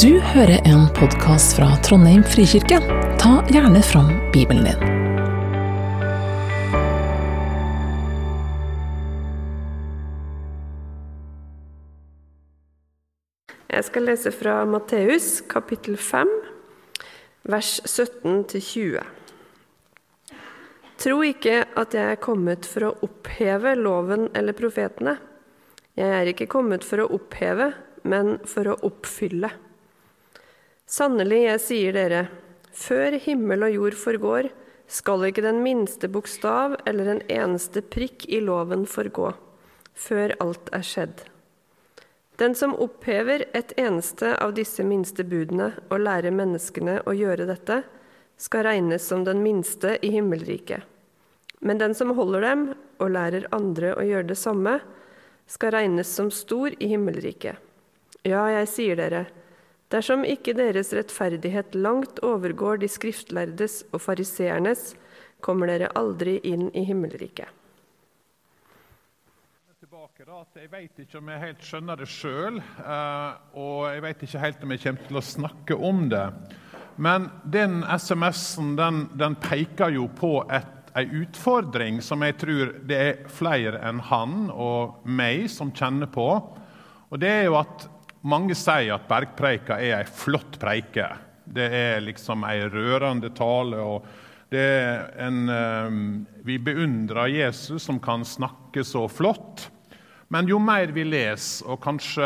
Du hører en podkast fra Trondheim frikirke. Ta gjerne fram Bibelen din. Jeg skal lese fra Matteus kapittel 5, vers 17-20. Tro ikke at jeg er kommet for å oppheve loven eller profetene. Jeg er ikke kommet for å oppheve, men for å oppfylle. Sannelig, jeg sier dere, før himmel og jord forgår, skal ikke den minste bokstav eller en eneste prikk i loven forgå, før alt er skjedd. Den som opphever et eneste av disse minste budene og lærer menneskene å gjøre dette, skal regnes som den minste i himmelriket. Men den som holder dem og lærer andre å gjøre det samme, skal regnes som stor i himmelriket. Ja, jeg sier dere, dersom ikke deres rettferdighet langt overgår de skriftlærdes og fariseernes, kommer dere aldri inn i himmelriket. Jeg vet ikke om jeg helt skjønner det sjøl, og jeg vet ikke helt om jeg kommer til å snakke om det. Men den SMS-en den, den peker jo på et, en utfordring som jeg tror det er flere enn han og meg som kjenner på. Og det er jo at mange sier at bergpreika er ei flott preike. Det er liksom ei rørende tale. og en, Vi beundrer Jesus som kan snakke så flott. Men jo mer vi leser, og kanskje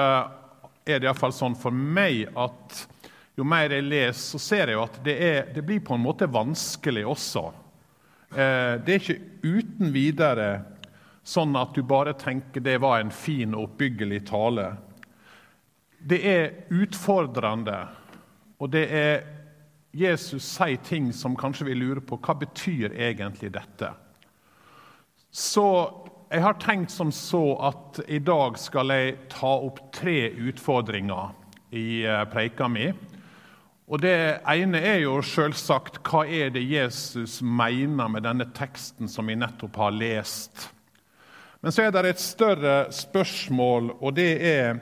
er det iallfall sånn for meg at jo mer jeg leser, så ser jeg jo at det, er, det blir på en måte vanskelig også. Eh, det er ikke uten videre sånn at du bare tenker det var en fin og oppbyggelig tale. Det er utfordrende, og det er Jesus sier ting som kanskje vi lurer på hva betyr egentlig dette. Så jeg har tenkt som så at i dag skal jeg ta opp tre utfordringer i preika mi. Og Det ene er jo selvsagt hva er det Jesus mener med denne teksten som vi nettopp har lest. Men så er det et større spørsmål, og det er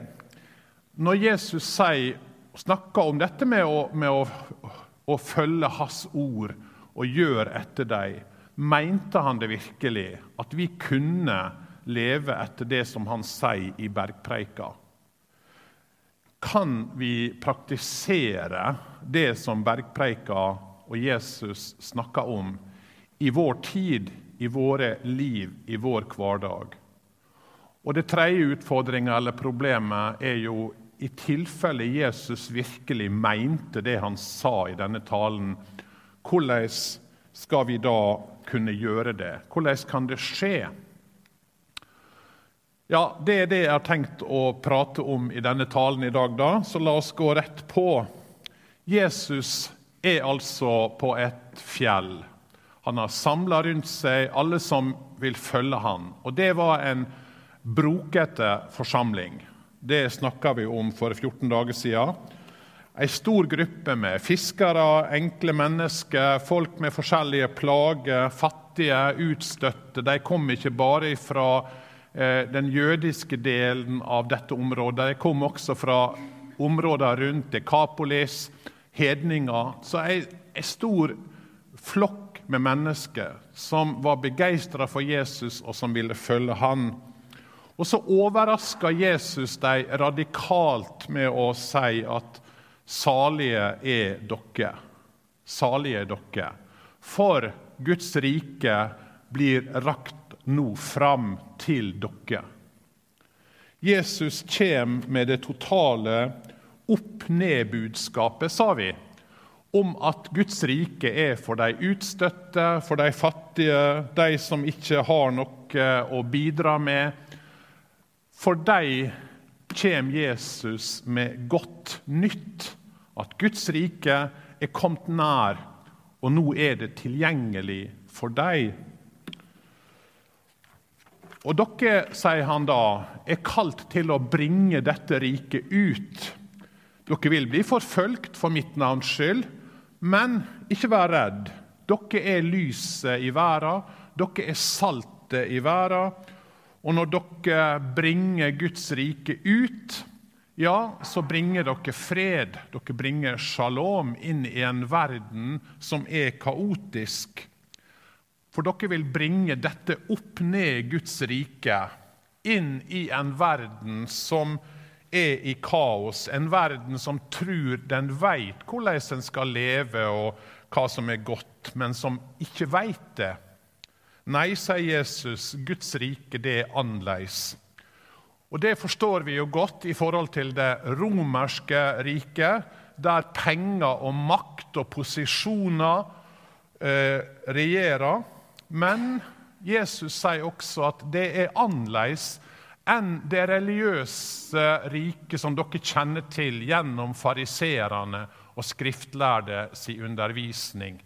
når Jesus sier, snakker om dette med, å, med å, å, følge Hans ord og gjøre etter dem, mente han det virkelig? At vi kunne leve etter det som han sier i bergpreika? Kan vi praktisere det som bergpreika og Jesus snakker om, i vår tid, i våre liv, i vår hverdag? Og Det tredje utfordringa eller problemet er jo i tilfelle Jesus virkelig mente det han sa i denne talen, hvordan skal vi da kunne gjøre det? Hvordan kan det skje? Ja, Det er det jeg har tenkt å prate om i denne talen i dag, da. så la oss gå rett på. Jesus er altså på et fjell. Han har samla rundt seg alle som vil følge han. Og det var en brokete forsamling. Det snakka vi om for 14 dager siden. Ei stor gruppe med fiskere, enkle mennesker, folk med forskjellige plager, fattige, utstøtte. De kom ikke bare fra eh, den jødiske delen av dette området, de kom også fra områder rundt Dekapolis, hedninger. Så ei, ei stor flokk med mennesker som var begeistra for Jesus, og som ville følge han. Og så overrasker Jesus dem radikalt med å si at salige er dere. Salige er dere. For Guds rike blir rakt nå fram til dere. Jesus kommer med det totale opp-ned-budskapet, sa vi, om at Guds rike er for de utstøtte, for de fattige, de som ikke har noe å bidra med. For dem kommer Jesus med godt nytt. At Guds rike er kommet nær, og nå er det tilgjengelig for dem. Og dere, sier han da, er kalt til å bringe dette riket ut. Dere vil bli forfølgt for mitt navns skyld, men ikke vær redd. Dere er lyset i verden, dere er saltet i verden. Og når dere bringer Guds rike ut, ja, så bringer dere fred, dere bringer shalom inn i en verden som er kaotisk. For dere vil bringe dette opp ned Guds rike, inn i en verden som er i kaos. En verden som tror den veit hvordan en skal leve og hva som er godt, men som ikke veit det. Nei, sier Jesus, Guds rike det er annerledes. Og Det forstår vi jo godt i forhold til det romerske riket, der penger og makt og posisjoner eh, regjerer. Men Jesus sier også at det er annerledes enn det religiøse riket som dere kjenner til gjennom fariserene og skriftlærde si undervisning.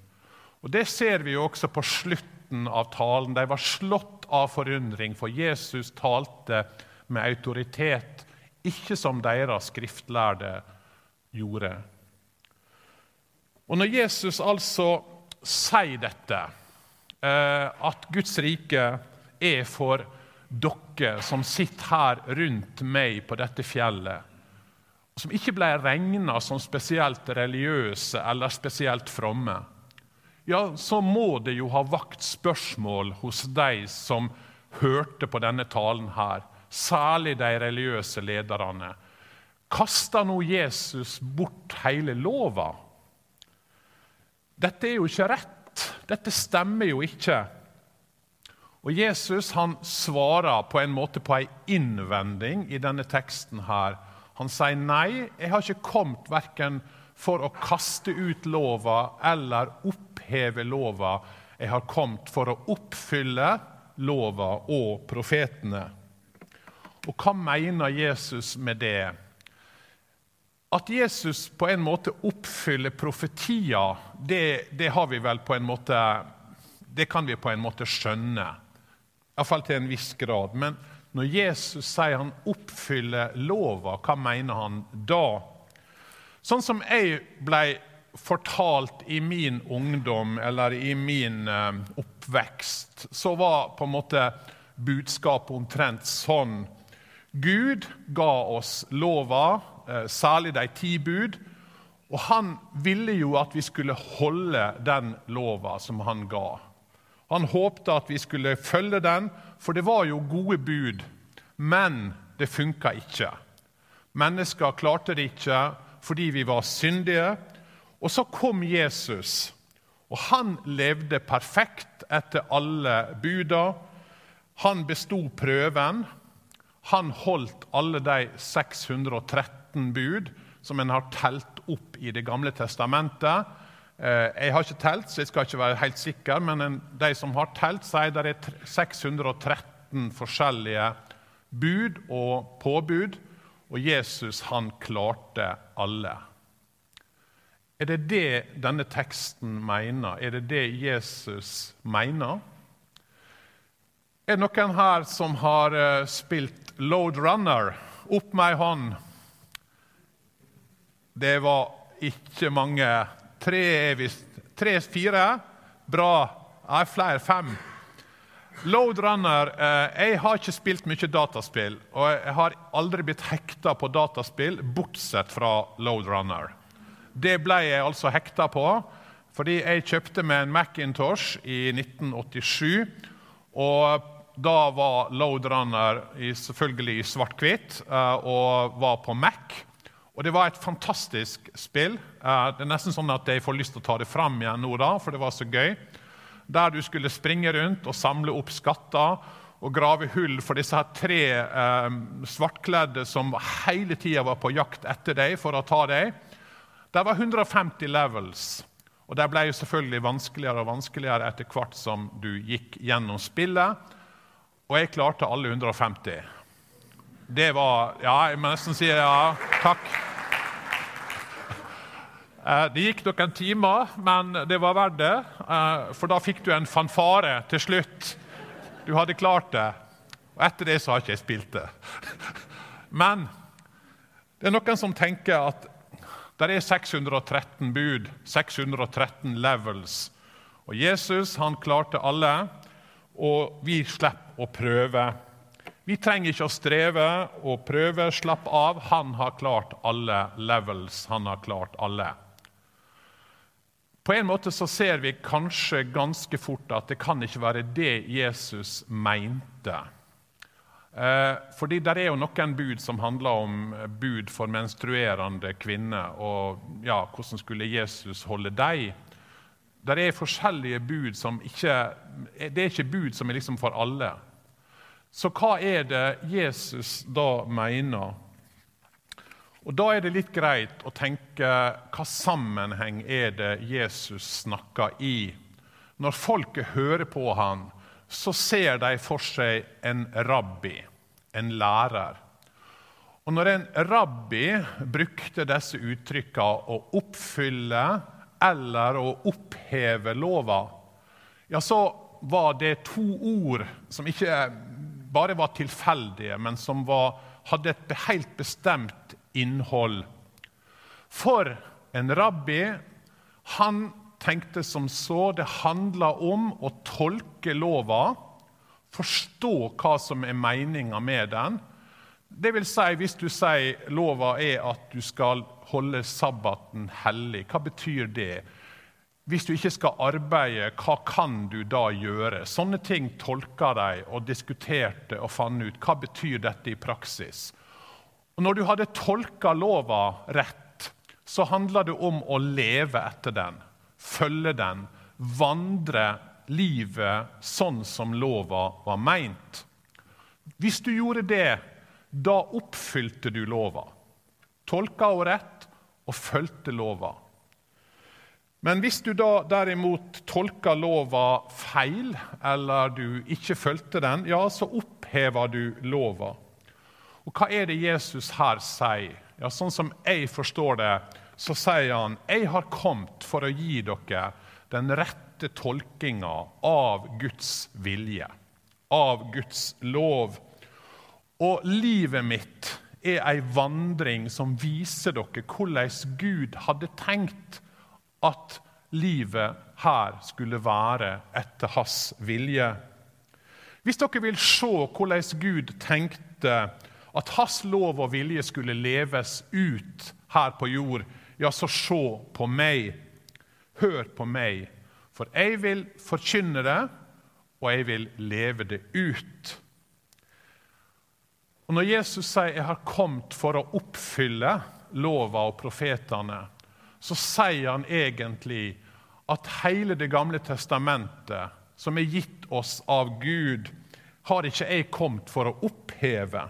Og Det ser vi jo også på slutten av talen. De var slått av forundring, for Jesus talte med autoritet, ikke som deres skriftlærde gjorde. Og Når Jesus altså sier dette, eh, at Guds rike er for dere som sitter her rundt meg på dette fjellet, som ikke ble regna som spesielt religiøse eller spesielt fromme, ja, så må det jo ha vakt spørsmål hos de som hørte på denne talen her særlig de religiøse lederne. Kasta nå Jesus bort hele lova? Dette er jo ikke rett. Dette stemmer jo ikke. Og Jesus han svarer på en måte på en innvending i denne teksten. her. Han sier nei, jeg har ikke kommet verken for å kaste ut lova eller oppheve lova. Jeg har kommet for å oppfylle lova og profetene. Og hva mener Jesus med det? At Jesus på en måte oppfyller profetier, det, det, har vi vel på en måte Det kan vi på en måte skjønne. Iallfall til en viss grad. Men når Jesus sier han oppfyller lova, hva mener han da? Sånn som jeg ble fortalt i min ungdom eller i min uh, oppvekst, så var på en måte budskapet omtrent sånn Gud ga oss lova, eh, særlig de ti bud. Og han ville jo at vi skulle holde den lova som han ga. Han håpte at vi skulle følge den, for det var jo gode bud. Men det funka ikke. Mennesker klarte det ikke fordi vi var syndige. Og så kom Jesus, og han levde perfekt etter alle buda. Han besto prøven. Han holdt alle de 613 bud som en har telt opp i Det gamle testamentet. Eh, jeg har ikke telt, så jeg skal ikke være helt sikker, men de som har telt, sier det er 613 forskjellige bud og påbud, og Jesus han klarte alle. Er det det denne teksten mener? Er det det Jesus mener? Er det noen her som har eh, spilt Load Runner? Opp med ei hånd. Det var ikke mange. Tre-fire? Bra. Er flere. Fem. Load Runner eh, Jeg har ikke spilt mye dataspill. Og jeg har aldri blitt hekta på dataspill, bortsett fra Load Runner. Det ble jeg altså hekta på fordi jeg kjøpte meg en Macintosh i 1987. og da var Loadrunner selvfølgelig i svart-hvitt eh, og var på Mac. Og Det var et fantastisk spill. Eh, det er nesten sånn at Jeg får lyst til å ta det fram igjen nå, da, for det var så gøy. Der du skulle springe rundt og samle opp skatter og grave hull for disse her tre eh, svartkledde som hele tida var på jakt etter deg for å ta deg. Det var 150 levels. Og Det ble jo selvfølgelig vanskeligere og vanskeligere etter hvert som du gikk gjennom spillet. Og jeg klarte alle 150. Det var Ja, jeg må nesten si ja. Takk. Eh, det gikk noen timer, men det var verdt det. Eh, for da fikk du en fanfare til slutt. Du hadde klart det. Og etter det så har ikke jeg spilt det. Men det er noen som tenker at det er 613 bud, 613 levels. Og Jesus han klarte alle og vi slipper å prøve. Vi trenger ikke å streve og prøve. Slapp av. Han har klart alle levels. Han har klart alle. På en måte så ser vi kanskje ganske fort at det kan ikke være det Jesus mente. Eh, fordi det er jo noen bud som handler om bud for menstruerende kvinner. Og ja, hvordan skulle Jesus holde dem? Det er forskjellige bud som ikke Det er ikke bud som er liksom for alle. Så hva er det Jesus da mener? Og Da er det litt greit å tenke hva sammenheng er det Jesus snakker i? Når folket hører på han, så ser de for seg en rabbi, en lærer. Og Når en rabbi brukte disse uttrykkene å oppfylle eller å oppheve lova, ja, så var det to ord som ikke bare var tilfeldige, men som var, hadde et helt bestemt innhold. For en rabbi han tenkte som så det handla om å tolke lova, forstå hva som er meninga med den. Det vil si, hvis du sier lova er at du skal holde sabbaten hellig, hva betyr det? Hvis du ikke skal arbeide, hva kan du da gjøre? Sånne ting tolka de og diskuterte og fant ut. Hva betyr dette i praksis? Og Når du hadde tolka lova rett, så handla det om å leve etter den, følge den, vandre livet sånn som lova var meint. Hvis du gjorde det, da oppfylte du lova. Tolka henne rett og fulgte lova. Men hvis du da derimot tolka lova feil, eller du ikke fulgte den, ja, så opphever du lova. Og hva er det Jesus her sier? Ja, Sånn som jeg forstår det, så sier han jeg har kommet for å gi dere den rette tolkinga av Guds vilje, av Guds lov. Og livet mitt er ei vandring som viser dere hvordan Gud hadde tenkt at livet her skulle være etter hans vilje. Hvis dere vil se hvordan Gud tenkte at hans lov og vilje skulle leves ut her på jord, ja, så se på meg. Hør på meg, for jeg vil forkynne det, og jeg vil leve det ut. Og Når Jesus sier 'jeg har kommet for å oppfylle lova og profetene', så sier han egentlig at hele Det gamle testamentet, som er gitt oss av Gud, har ikke jeg kommet for å oppheve.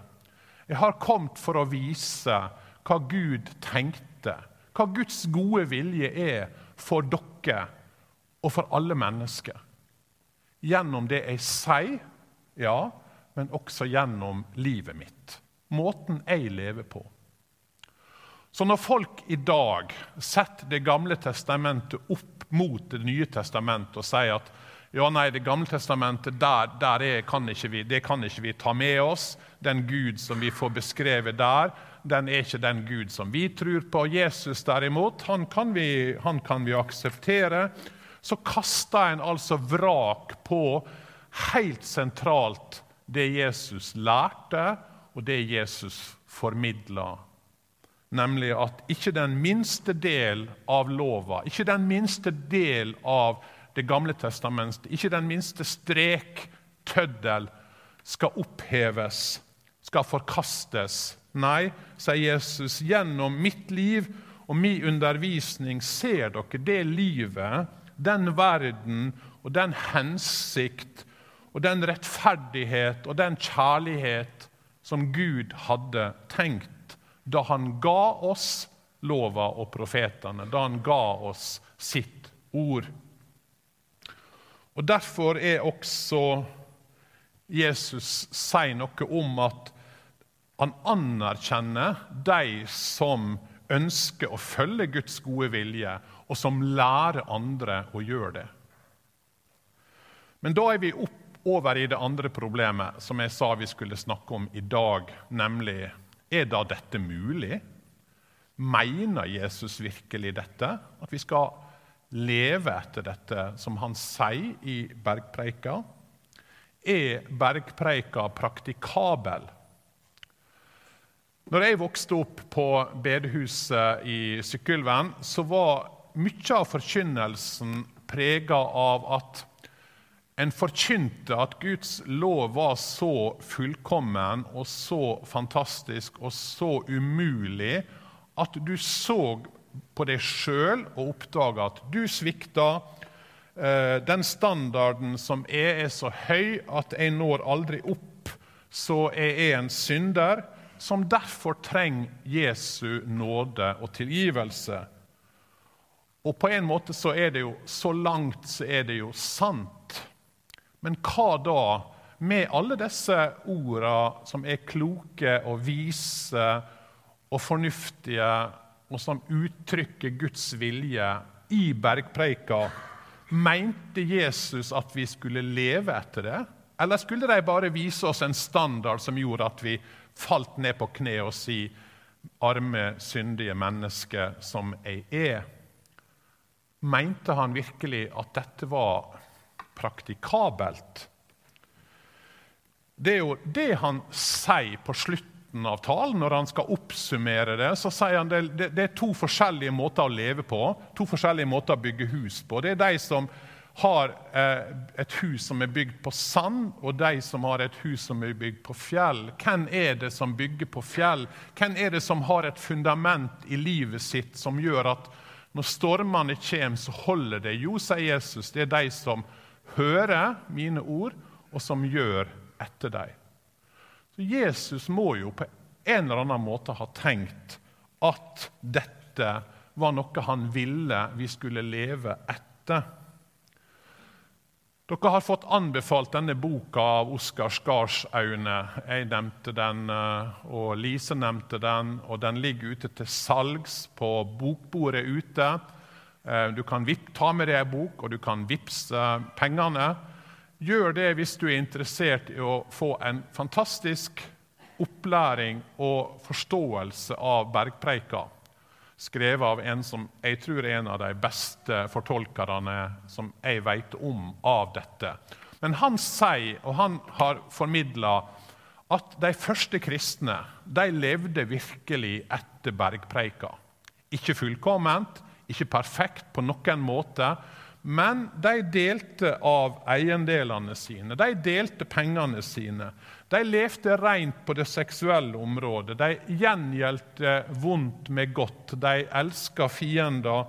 Jeg har kommet for å vise hva Gud tenkte, hva Guds gode vilje er for dere og for alle mennesker. Gjennom det jeg sier, ja, men også gjennom livet mitt. Måten jeg lever på. Så når folk i dag setter Det gamle testamentet opp mot Det nye testamentet og sier at ja, nei, Det gamle testamentet, der, der er, kan vi, det kan ikke vi ta med oss. Den Gud som vi får beskrevet der, den er ikke den Gud som vi tror på. Jesus derimot, han kan vi, han kan vi akseptere. Så kaster en altså vrak på helt sentralt det Jesus lærte, og det Jesus formidla Nemlig at ikke den minste del av lova, ikke den minste del av Det gamle testamentet, ikke den minste strek, tøddel, skal oppheves, skal forkastes. Nei, sier Jesus, gjennom mitt liv og min undervisning ser dere det livet, den verden og den hensikt og den rettferdighet og den kjærlighet som Gud hadde tenkt da han ga oss lova og profetene, da han ga oss sitt ord. Og Derfor er også Jesus sier noe om at han anerkjenner de som ønsker å følge Guds gode vilje, og som lærer andre å gjøre det. Men da er vi opp over i det andre problemet som jeg sa vi skulle snakke om i dag, nemlig er da dette mulig? Mener Jesus virkelig dette? At vi skal leve etter dette som han sier i bergpreika? er bergpreika praktikabel? Når jeg vokste opp på bedehuset i Sykkylven, så var mye av forkynnelsen prega av at en forkynte at Guds lov var så fullkommen og så fantastisk og så umulig at du så på deg sjøl og oppdage at du svikta. Eh, den standarden som er, er så høy at jeg når aldri opp, så jeg er en synder som derfor trenger Jesu nåde og tilgivelse. Og på en måte så er det jo så langt så er det jo sant. Men hva da med alle disse orda som er kloke og vise og fornuftige, og som uttrykker Guds vilje i bergpreika? Mente Jesus at vi skulle leve etter det? Eller skulle de bare vise oss en standard som gjorde at vi falt ned på kne og si, 'Arme, syndige menneske som jeg er'? Mente han virkelig at dette var praktikabelt? Det er jo det han sier på slutten av talen, når han skal oppsummere det. så sier han det, det, det er to forskjellige måter å leve på, to forskjellige måter å bygge hus på. Det er de som har eh, et hus som er bygd på sand, og de som har et hus som er bygd på fjell. Hvem er det som bygger på fjell? Hvem er det som har et fundament i livet sitt som gjør at når stormene kommer, så holder det? Jo, sier Jesus, det er de som hører mine ord, og som gjør etter dem. Så Jesus må jo på en eller annen måte ha tenkt at dette var noe han ville vi skulle leve etter. Dere har fått anbefalt denne boka av Oskar Skarsaune. Jeg nevnte den, eh, og Lise nevnte den. og Den ligger ute til salgs på bokbordet ute. Eh, du kan ta med deg ei bok, og du kan vippse pengene. Gjør det hvis du er interessert i å få en fantastisk opplæring og forståelse av bergpreika skrevet av en som jeg tror er en av de beste fortolkerne som jeg vet om av dette. Men han sier, og han har formidla, at de første kristne de levde virkelig etter bergpreika. Ikke fullkomment, ikke perfekt på noen måte, men de delte av eiendelene sine. De delte pengene sine. De levde rent på det seksuelle området. De gjengjeldte vondt med godt. De elska fiender,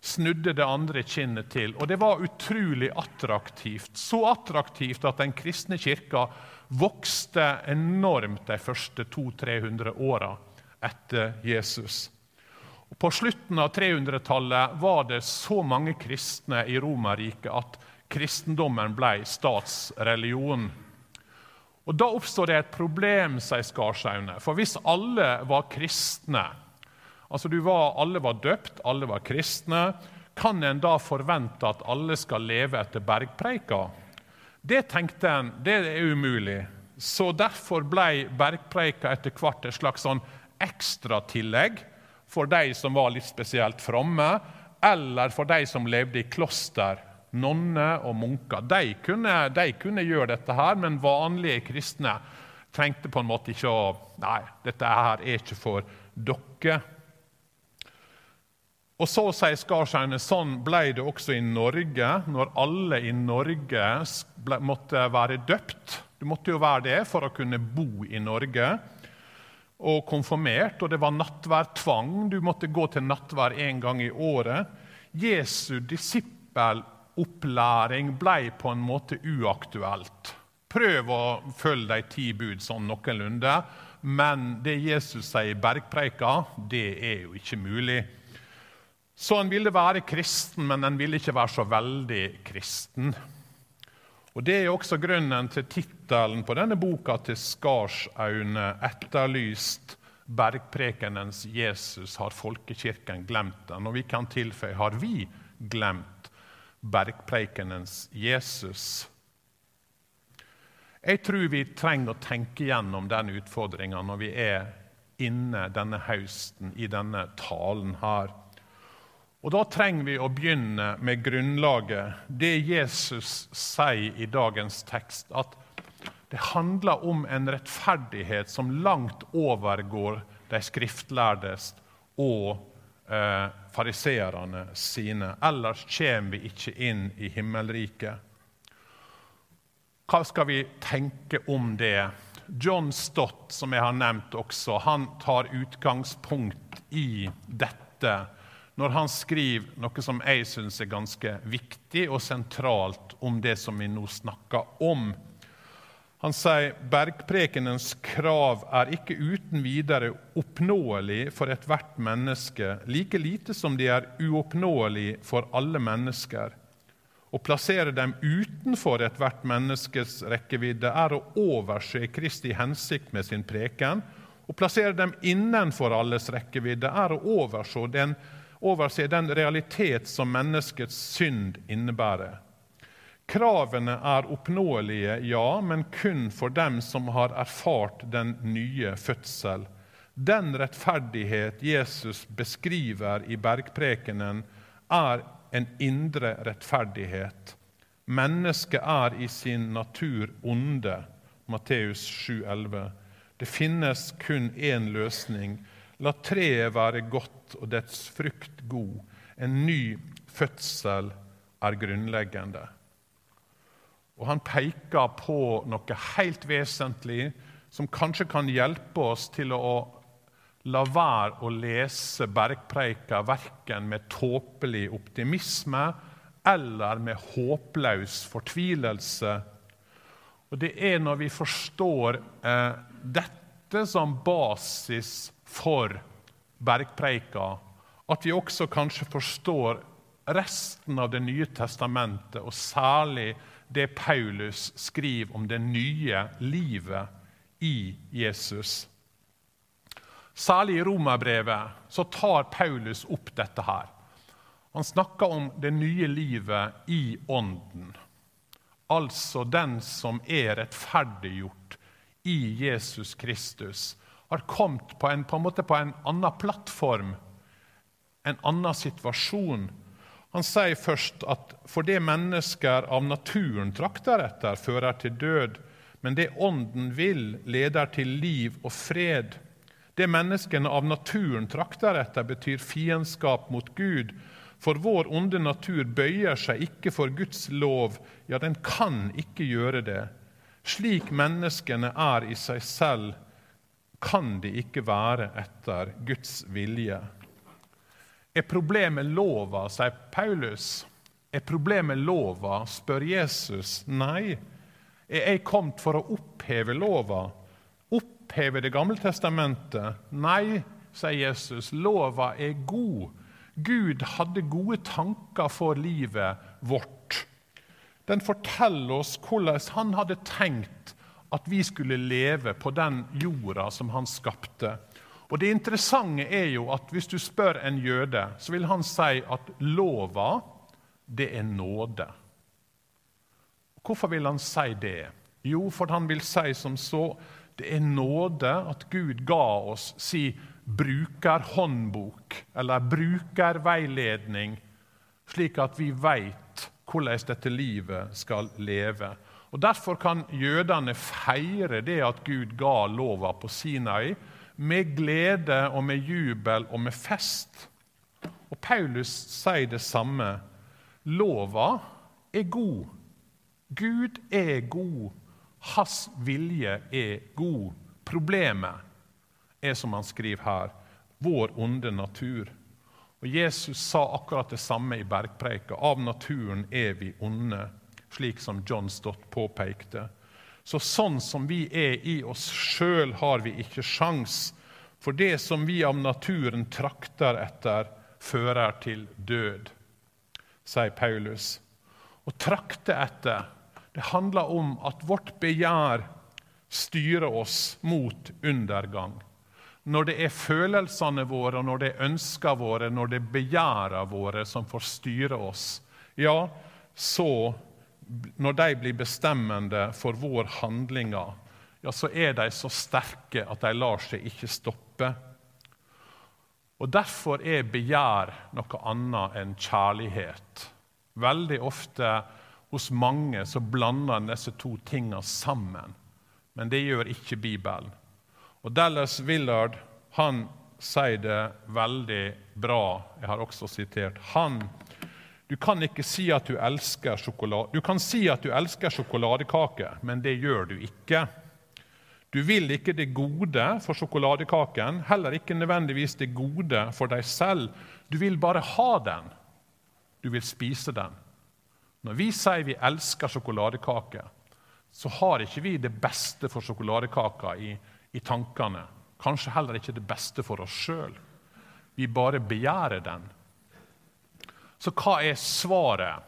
snudde det andre kinnet til. Og det var utrolig attraktivt. Så attraktivt at den kristne kirka vokste enormt de første 200-300 åra etter Jesus. På slutten av 300-tallet var det så mange kristne i Romerriket at kristendommen ble statsreligion. Og Da oppstår det et problem, sier Skarsaune. For hvis alle var kristne, altså var, alle var døpt, alle var kristne, kan en da forvente at alle skal leve etter bergpreika? Det tenkte en det er umulig. Så Derfor ble bergpreika etter hvert et slags sånn ekstratillegg for de som var litt spesielt fromme, eller for de som levde i kloster, nonner og munker. De kunne, de kunne, gjøre dette, her, men vanlige kristne trengte på en måte ikke å Nei, dette her er ikke for dere. Og så sier Skarsteine, sånn ble det også i Norge, når alle i Norge ble, måtte være døpt. Du måtte jo være det for å kunne bo i Norge og konfirmert, og det var nattværtvang. Du måtte gå til nattvær én gang i året. Jesu disippelopplæring ble på en måte uaktuelt. Prøv å følge de ti bud sånn noenlunde, men det Jesus sier i bergpreika, det er jo ikke mulig. Så han ville være kristen, men han ville ikke være så veldig kristen. Og Det er også grunnen til tittelen på denne boka til Skarsaune, 'Etterlyst bergprekenens Jesus'. Har folkekirken glemt den? Og vi kan tilføye har vi glemt bergprekenens Jesus? Jeg tror vi trenger å tenke gjennom den utfordringa når vi er inne denne høsten i denne talen her. Og Da trenger vi å begynne med grunnlaget, det Jesus sier i dagens tekst. At Det handler om en rettferdighet som langt overgår de skriftlærdes og eh, fariseerne sine. Ellers kommer vi ikke inn i himmelriket. Hva skal vi tenke om det? John Stott, som jeg har nevnt også, han tar utgangspunkt i dette når han skriver noe som jeg syns er ganske viktig og sentralt om det som vi nå snakker om. Han sier bergprekenens krav er ikke uten videre oppnåelig for ethvert menneske, like lite som de er uoppnåelig for alle mennesker. Å plassere dem utenfor ethvert menneskes rekkevidde er å overse Kristi hensikt med sin preken. Å plassere dem innenfor alles rekkevidde er å overse den, overse den realitet som menneskets synd innebærer. Kravene er oppnåelige, ja, men kun for dem som har erfart den nye fødsel. Den rettferdighet Jesus beskriver i bergprekenen, er en indre rettferdighet. Mennesket er i sin natur onde. Matteus 7,11. Det finnes kun én løsning. La treet være godt og dets frukt god. En ny fødsel er grunnleggende. Og han peker på noe helt vesentlig som kanskje kan hjelpe oss til å la være å lese bergpreika verken med tåpelig optimisme eller med håpløs fortvilelse. Og Det er når vi forstår eh, dette som basis for bergpreika, at vi også kanskje forstår resten av Det nye testamentet, og særlig det Paulus skriver om det nye livet i Jesus. Særlig i romerbrevet så tar Paulus opp dette her. Han snakker om det nye livet i Ånden. Altså den som er rettferdiggjort i Jesus Kristus, har kommet på en, på en, måte på en annen plattform, en annen situasjon han sier først at for det mennesker av naturen trakter etter, fører til død, men det Ånden vil, leder til liv og fred. Det menneskene av naturen trakter etter, betyr fiendskap mot Gud. For vår onde natur bøyer seg ikke for Guds lov, ja, den kan ikke gjøre det. Slik menneskene er i seg selv, kan de ikke være etter Guds vilje. Er problemet lova, sier Paulus. Er problemet lova, spør Jesus. Nei. Er jeg kommet for å oppheve lova? Oppheve Det gamle testamentet? Nei, sier Jesus. Lova er god. Gud hadde gode tanker for livet vårt. Den forteller oss hvordan han hadde tenkt at vi skulle leve på den jorda som han skapte. Og Det interessante er jo at hvis du spør en jøde, så vil han si at lova, det er nåde. Hvorfor vil han si det? Jo, for han vil si som så det er nåde at Gud ga oss si brukerhåndbok, eller brukerveiledning, slik at vi veit hvordan dette livet skal leve. Og Derfor kan jødene feire det at Gud ga lova på Sinai, med glede og med jubel og med fest. Og Paulus sier det samme. Lova er god. Gud er god. Hans vilje er god. Problemet er, som han skriver her, vår onde natur. Og Jesus sa akkurat det samme i bergpreika. Av naturen er vi onde, slik som John Stott påpekte. Så sånn som vi er i oss sjøl, har vi ikke sjans. For det som vi av naturen trakter etter, fører til død, sier Paulus. Å trakte etter, det handler om at vårt begjær styrer oss mot undergang. Når det er følelsene våre, når det er ønskene våre, når det er begjærene våre som får styre oss, ja, så når de blir bestemmende for vår handlinger, ja, så er de så sterke at de lar seg ikke stoppe. Og Derfor er begjær noe annet enn kjærlighet. Veldig ofte hos mange så blander disse to tingene sammen. men det gjør ikke Bibelen. Og Dallas Willard han sier det veldig bra. Jeg har også sitert han. Du kan ikke si at du elsker sjokolade. Du kan si at du elsker sjokoladekake, men det gjør du ikke. Du vil ikke det gode for sjokoladekaken, heller ikke nødvendigvis det gode for deg selv. Du vil bare ha den. Du vil spise den. Når vi sier vi elsker sjokoladekake, så har ikke vi det beste for sjokoladekaka i, i tankene. Kanskje heller ikke det beste for oss sjøl. Vi bare begjærer den. Så hva er svaret?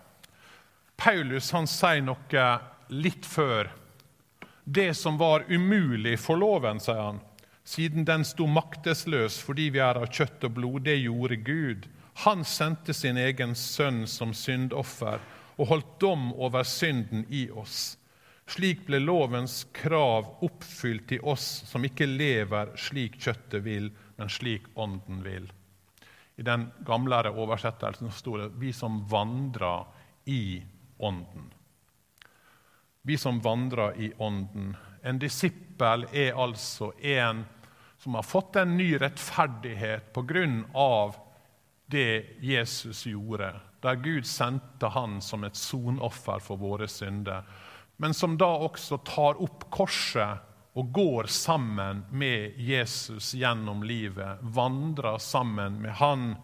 Paulus han sier noe litt før. Det som var umulig for loven, sier han, siden den sto maktesløs fordi vi er av kjøtt og blod, det gjorde Gud. Han sendte sin egen sønn som syndoffer og holdt dom over synden i oss. Slik ble lovens krav oppfylt i oss som ikke lever slik kjøttet vil, men slik ånden vil. I den gamlere oversettelsen sto det 'vi som vandrer i ånden'. Vi som vandrer i ånden. En disippel er altså en som har fått en ny rettferdighet av det Jesus gjorde, der Gud sendte han som et sonoffer for våre synder, men som da også tar opp korset og går sammen med Jesus gjennom livet, vandrer sammen med Han,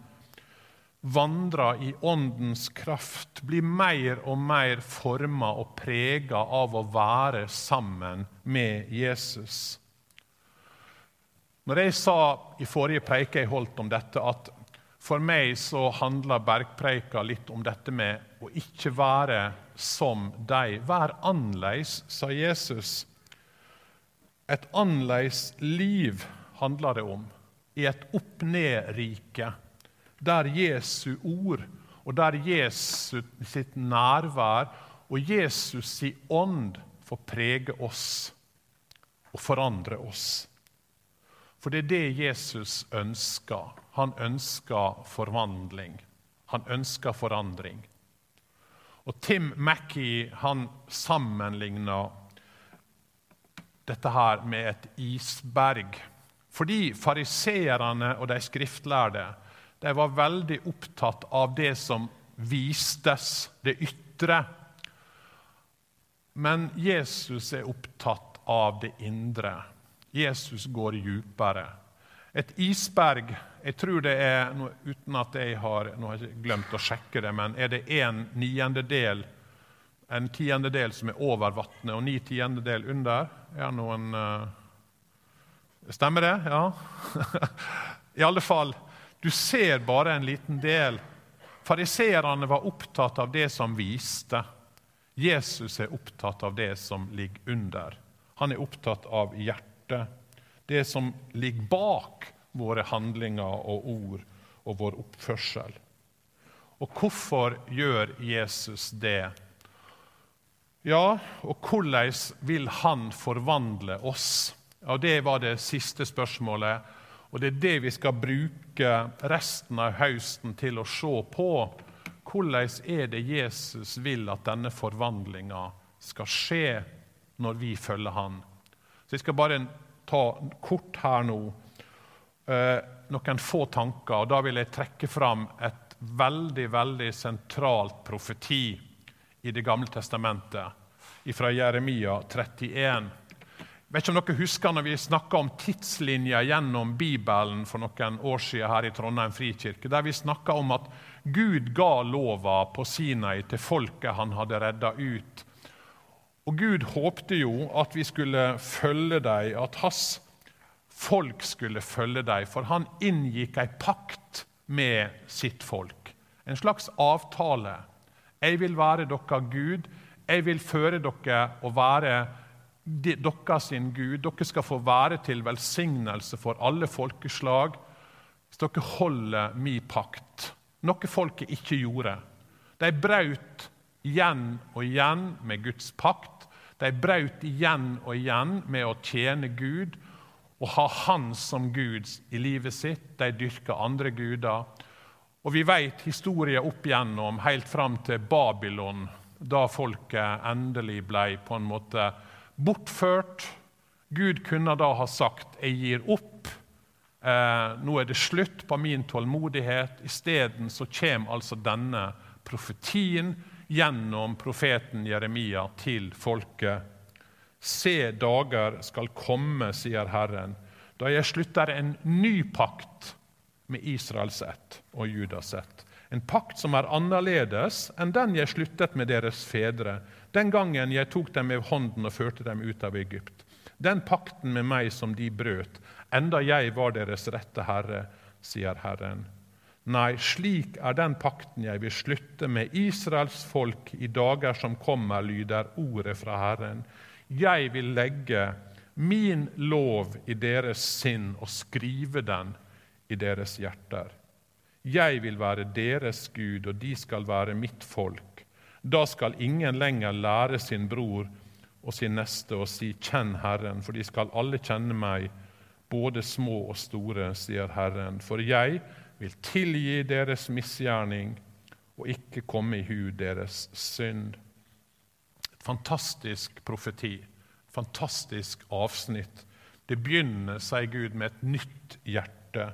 vandrer i Åndens kraft, blir mer og mer forma og prega av å være sammen med Jesus. Når jeg sa i forrige preike jeg holdt om dette, at for meg så handler bergpreika litt om dette med å ikke være som deg. Vær annerledes, sa Jesus. Et annerledes liv handler det om, i et opp-ned-rike, der Jesu ord og der Jesus sitt nærvær og Jesus si ånd får prege oss og forandre oss. For det er det Jesus ønsker. Han ønsker forvandling. Han ønsker forandring. Og Tim Mackey han sammenligner dette her med et isberg. Fordi fariseerne og de skriftlærde de var veldig opptatt av det som vistes, det ytre. Men Jesus er opptatt av det indre. Jesus går djupere. Et isberg jeg tror det er, uten at jeg har, nå har jeg glemt å sjekke det, men er det en niendedel en tiendedel som er over vannet, og ni tiendedel under. Er det noen uh, Stemmer det? Ja. I alle fall, du ser bare en liten del. Fariseerne var opptatt av det som viste. Jesus er opptatt av det som ligger under. Han er opptatt av hjertet. Det som ligger bak våre handlinger og ord og vår oppførsel. Og hvorfor gjør Jesus det? Ja, og hvordan vil han forvandle oss? Ja, Det var det siste spørsmålet, og det er det vi skal bruke resten av høsten til å se på. Hvordan er det Jesus vil at denne forvandlinga skal skje når vi følger han? Så Jeg skal bare ta kort her nå eh, noen få tanker, og da vil jeg trekke fram et veldig, veldig sentralt profeti i Det gamle testamentet, fra Jeremia 31. Jeg vet ikke om dere husker når vi snakka om tidslinja gjennom Bibelen for noen år siden her i Trondheim frikirke, der vi snakka om at Gud ga lova på Sinai til folket han hadde redda ut. Og Gud håpte jo at vi skulle følge dem, at hans folk skulle følge dem, for han inngikk ei pakt med sitt folk. En slags avtale. Jeg vil være dere Gud. Jeg vil føre dere og være dere sin Gud. Dere skal få være til velsignelse for alle folkeslag hvis dere holder min pakt. Noe folket ikke gjorde. De brøt igjen og igjen med Guds pakt. De brøt igjen og igjen med å tjene Gud og ha Han som Gud i livet sitt. De dyrka andre guder. Og vi vet historien opp igjennom helt fram til Babylon, da folket endelig ble på en måte bortført Gud kunne da ha sagt 'jeg gir opp', eh, nå er det slutt på min tålmodighet. Isteden så kommer altså denne profetien gjennom profeten Jeremia til folket. Se, dager skal komme, sier Herren, da jeg slutter en ny pakt med Israels ett og Judas ett. En pakt som er annerledes enn den jeg sluttet med deres fedre, den gangen jeg tok dem med hånden og førte dem ut av Egypt. Den pakten med meg som de brøt, enda jeg var deres rette herre, sier Herren. Nei, slik er den pakten jeg vil slutte med Israels folk i dager som kommer, lyder ordet fra Herren. Jeg vil legge min lov i deres sinn og skrive den i deres hjerter. Jeg vil være deres Gud, og de skal være mitt folk. Da skal ingen lenger lære sin bror og sin neste å si 'Kjenn Herren', for de skal alle kjenne meg, både små og store, sier Herren. For jeg vil tilgi deres misgjerning og ikke komme i hu deres synd. Et fantastisk profeti, et fantastisk avsnitt. Det begynner, sier Gud, med et nytt hjerte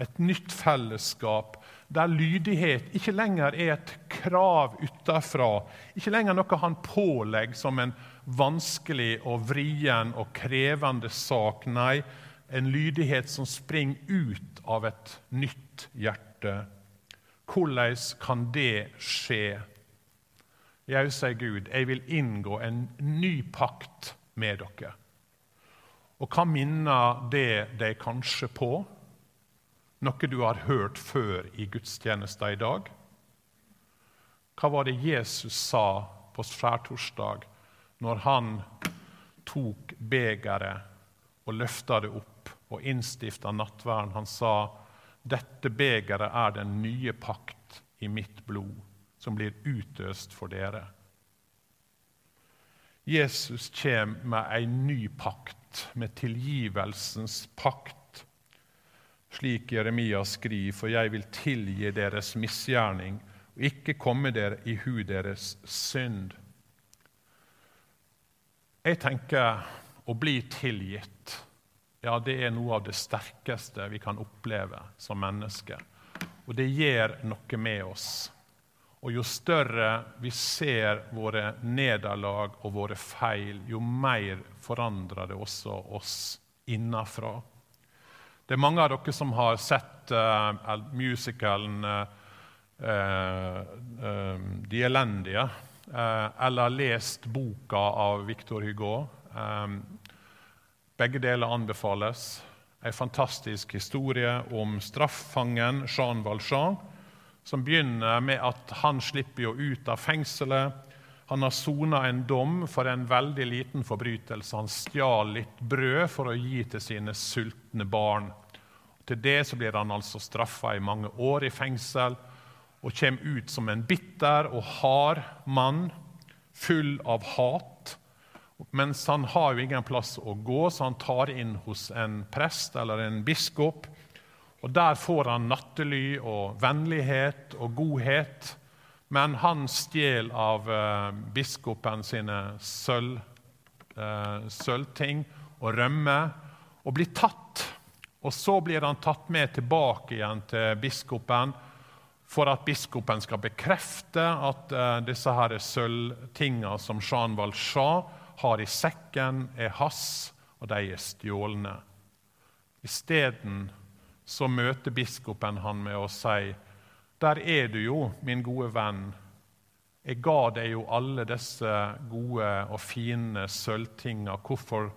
et nytt fellesskap der lydighet ikke lenger er et krav utenfra, ikke lenger noe han pålegger som en vanskelig og vrien og krevende sak. Nei, en lydighet som springer ut av et nytt hjerte. Hvordan kan det skje? Jeg sier Gud, jeg vil inngå en ny pakt med dere. Og hva minner det deg kanskje på? Noe du har hørt før i gudstjenesta i dag? Hva var det Jesus sa på skjærtorsdag når han tok begeret og løfta det opp og innstifta nattverden? Han sa, 'Dette begeret er den nye pakt i mitt blod, som blir utøst for dere.' Jesus kommer med ei ny pakt, med tilgivelsens pakt slik Jeremia skriver, for jeg vil tilgi deres misgjerning og ikke komme dere i hu deres synd. Jeg tenker å bli tilgitt, ja, det er noe av det sterkeste vi kan oppleve som mennesker. Og det gjør noe med oss. Og jo større vi ser våre nederlag og våre feil, jo mer forandrer det også oss innafra. Det er mange av dere som har sett uh, musicalen uh, uh, De elendige, eller lest boka av Victor Hugo. Um, begge deler anbefales. En fantastisk historie om straffangen Jean Valjean, som begynner med at han slipper jo ut av fengselet. Han har sona en dom for en veldig liten forbrytelse. Han stjal litt brød for å gi til sine sultne barn. Til det så blir han altså straffa i mange år i fengsel og kommer ut som en bitter og hard mann, full av hat. Mens han har jo ingen plass å gå, så han tar inn hos en prest eller en biskop. Og Der får han nattely og vennlighet og godhet. Men han stjel av uh, biskopen sine sølv, uh, sølvting og rømmer og blir tatt og Så blir han tatt med tilbake igjen til biskopen for at biskopen skal bekrefte at uh, disse her sølvtinga som Jean Valjean har i sekken, er hans, og de er stjålne. Isteden så møter biskopen han med å si Der er du jo, min gode venn. Jeg ga deg jo alle disse gode og fine sølvtinga. Hvorfor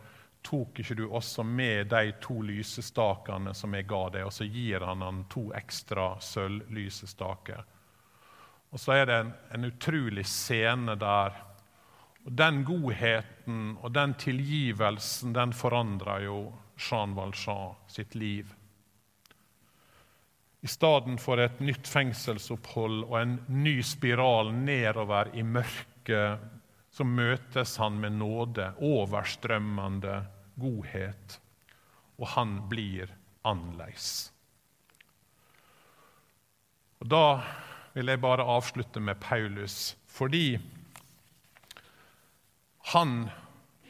tok ikke du også med de to lysestakene som jeg ga deg? Og så gir han han to ekstra sølvlysestaker. Og så er det en, en utrolig scene der. Og Den godheten og den tilgivelsen den forandrer jo Jean Valjean sitt liv. I stedet for et nytt fengselsopphold og en ny spiral nedover i mørket, så møtes han med nåde, overstrømmende godhet, og han blir annerledes. Og Da vil jeg bare avslutte med Paulus, fordi han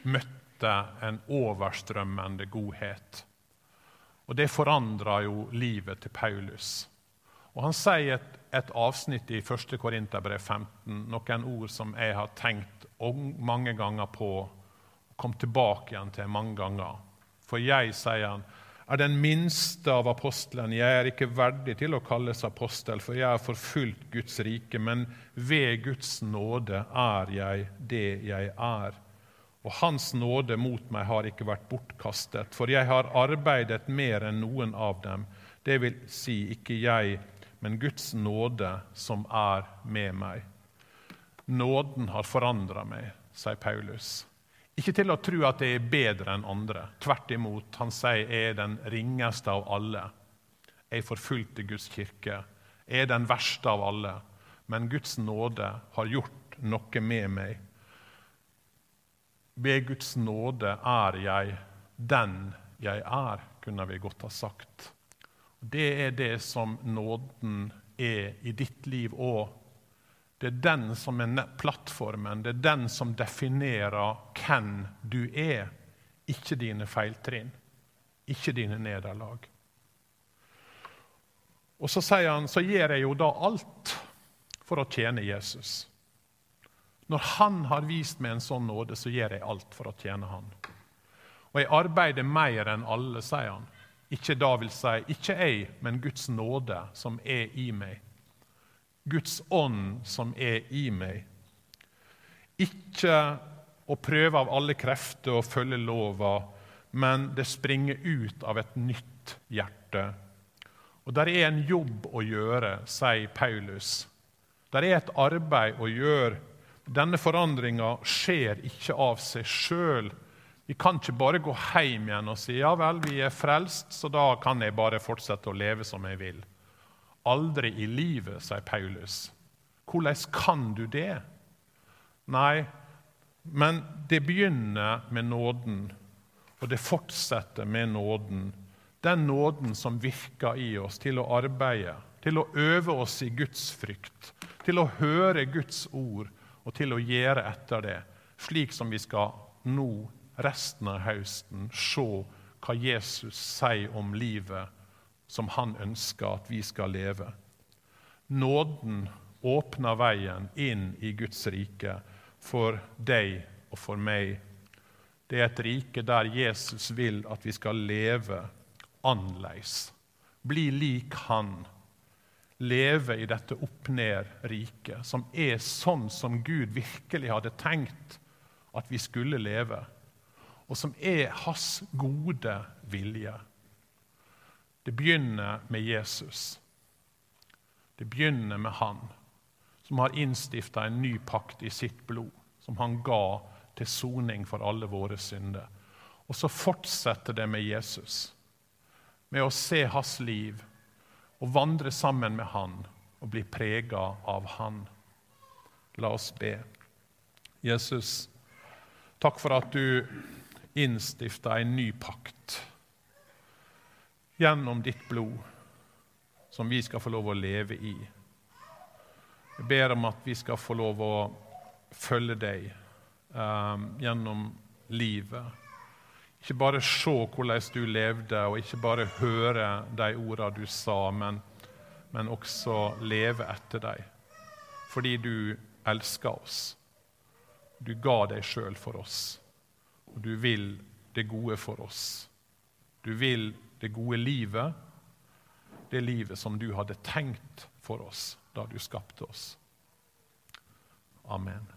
møtte en overstrømmende godhet. Og det forandra jo livet til Paulus. Og Han sier et, et avsnitt i 1. Korinterbrev 15, noen ord som jeg har tenkt mange ganger på og kom tilbake igjen til mange ganger. For jeg, sier han, er den minste av apostlene. Jeg er ikke verdig til å kalles apostel, for jeg har forfulgt Guds rike, men ved Guds nåde er jeg det jeg er. Og Hans nåde mot meg har ikke vært bortkastet, for jeg har arbeidet mer enn noen av dem. Det vil si, ikke jeg, men Guds nåde som er med meg. Nåden har forandra meg, sier Paulus. Ikke til å tro at jeg er bedre enn andre. Tvert imot. Han sier jeg er den ringeste av alle. Jeg forfulgte Guds kirke. Jeg er den verste av alle. Men Guds nåde har gjort noe med meg. Ved Guds nåde er jeg den jeg er, kunne vi godt ha sagt. Det er det som nåden er i ditt liv òg det er den som er plattformen, det er den som definerer hvem du er, ikke dine feiltrinn, ikke dine nederlag. Og så sier han så gjør jeg jo da alt for å tjene Jesus. Når han har vist meg en sånn nåde, så gjør jeg alt for å tjene han. Og jeg arbeider mer enn alle, sier han. Ikke da vil si, ikke jeg, men Guds nåde som er i meg. Guds ånd som er i meg. Ikke å prøve av alle krefter å følge lova, men det springer ut av et nytt hjerte. Og Der er en jobb å gjøre, sier Paulus. Der er et arbeid å gjøre. Denne forandringa skjer ikke av seg sjøl. Vi kan ikke bare gå hjem igjen og si ja vel, vi er frelst, så da kan jeg bare fortsette å leve som jeg vil. Aldri i livet, sier Paulus. Hvordan kan du det? Nei, men det begynner med nåden, og det fortsetter med nåden. Den nåden som virker i oss til å arbeide, til å øve oss i Guds frykt, til å høre Guds ord og til å gjøre etter det, slik som vi skal nå resten av høsten se hva Jesus sier om livet som han ønsker at vi skal leve. Nåden åpner veien inn i Guds rike for deg og for meg. Det er et rike der Jesus vil at vi skal leve annerledes. Bli lik Han. Leve i dette opp-ned-riket, som er sånn som Gud virkelig hadde tenkt at vi skulle leve, og som er Hans gode vilje. Det begynner med Jesus. Det begynner med Han som har innstifta en ny pakt i sitt blod, som han ga til soning for alle våre synder. Og så fortsetter det med Jesus, med å se hans liv og vandre sammen med han og bli prega av han. La oss be. Jesus, takk for at du innstifta en ny pakt gjennom ditt blod, som vi skal få lov å leve i. Jeg ber om at vi skal få lov å følge deg eh, gjennom livet. Ikke bare se hvordan du levde, og ikke bare høre de ordene du sa, men, men også leve etter dem. Fordi du elsker oss. Du ga deg sjøl for oss, og du vil det gode for oss. Du vil det gode livet, det livet som du hadde tenkt for oss da du skapte oss. Amen.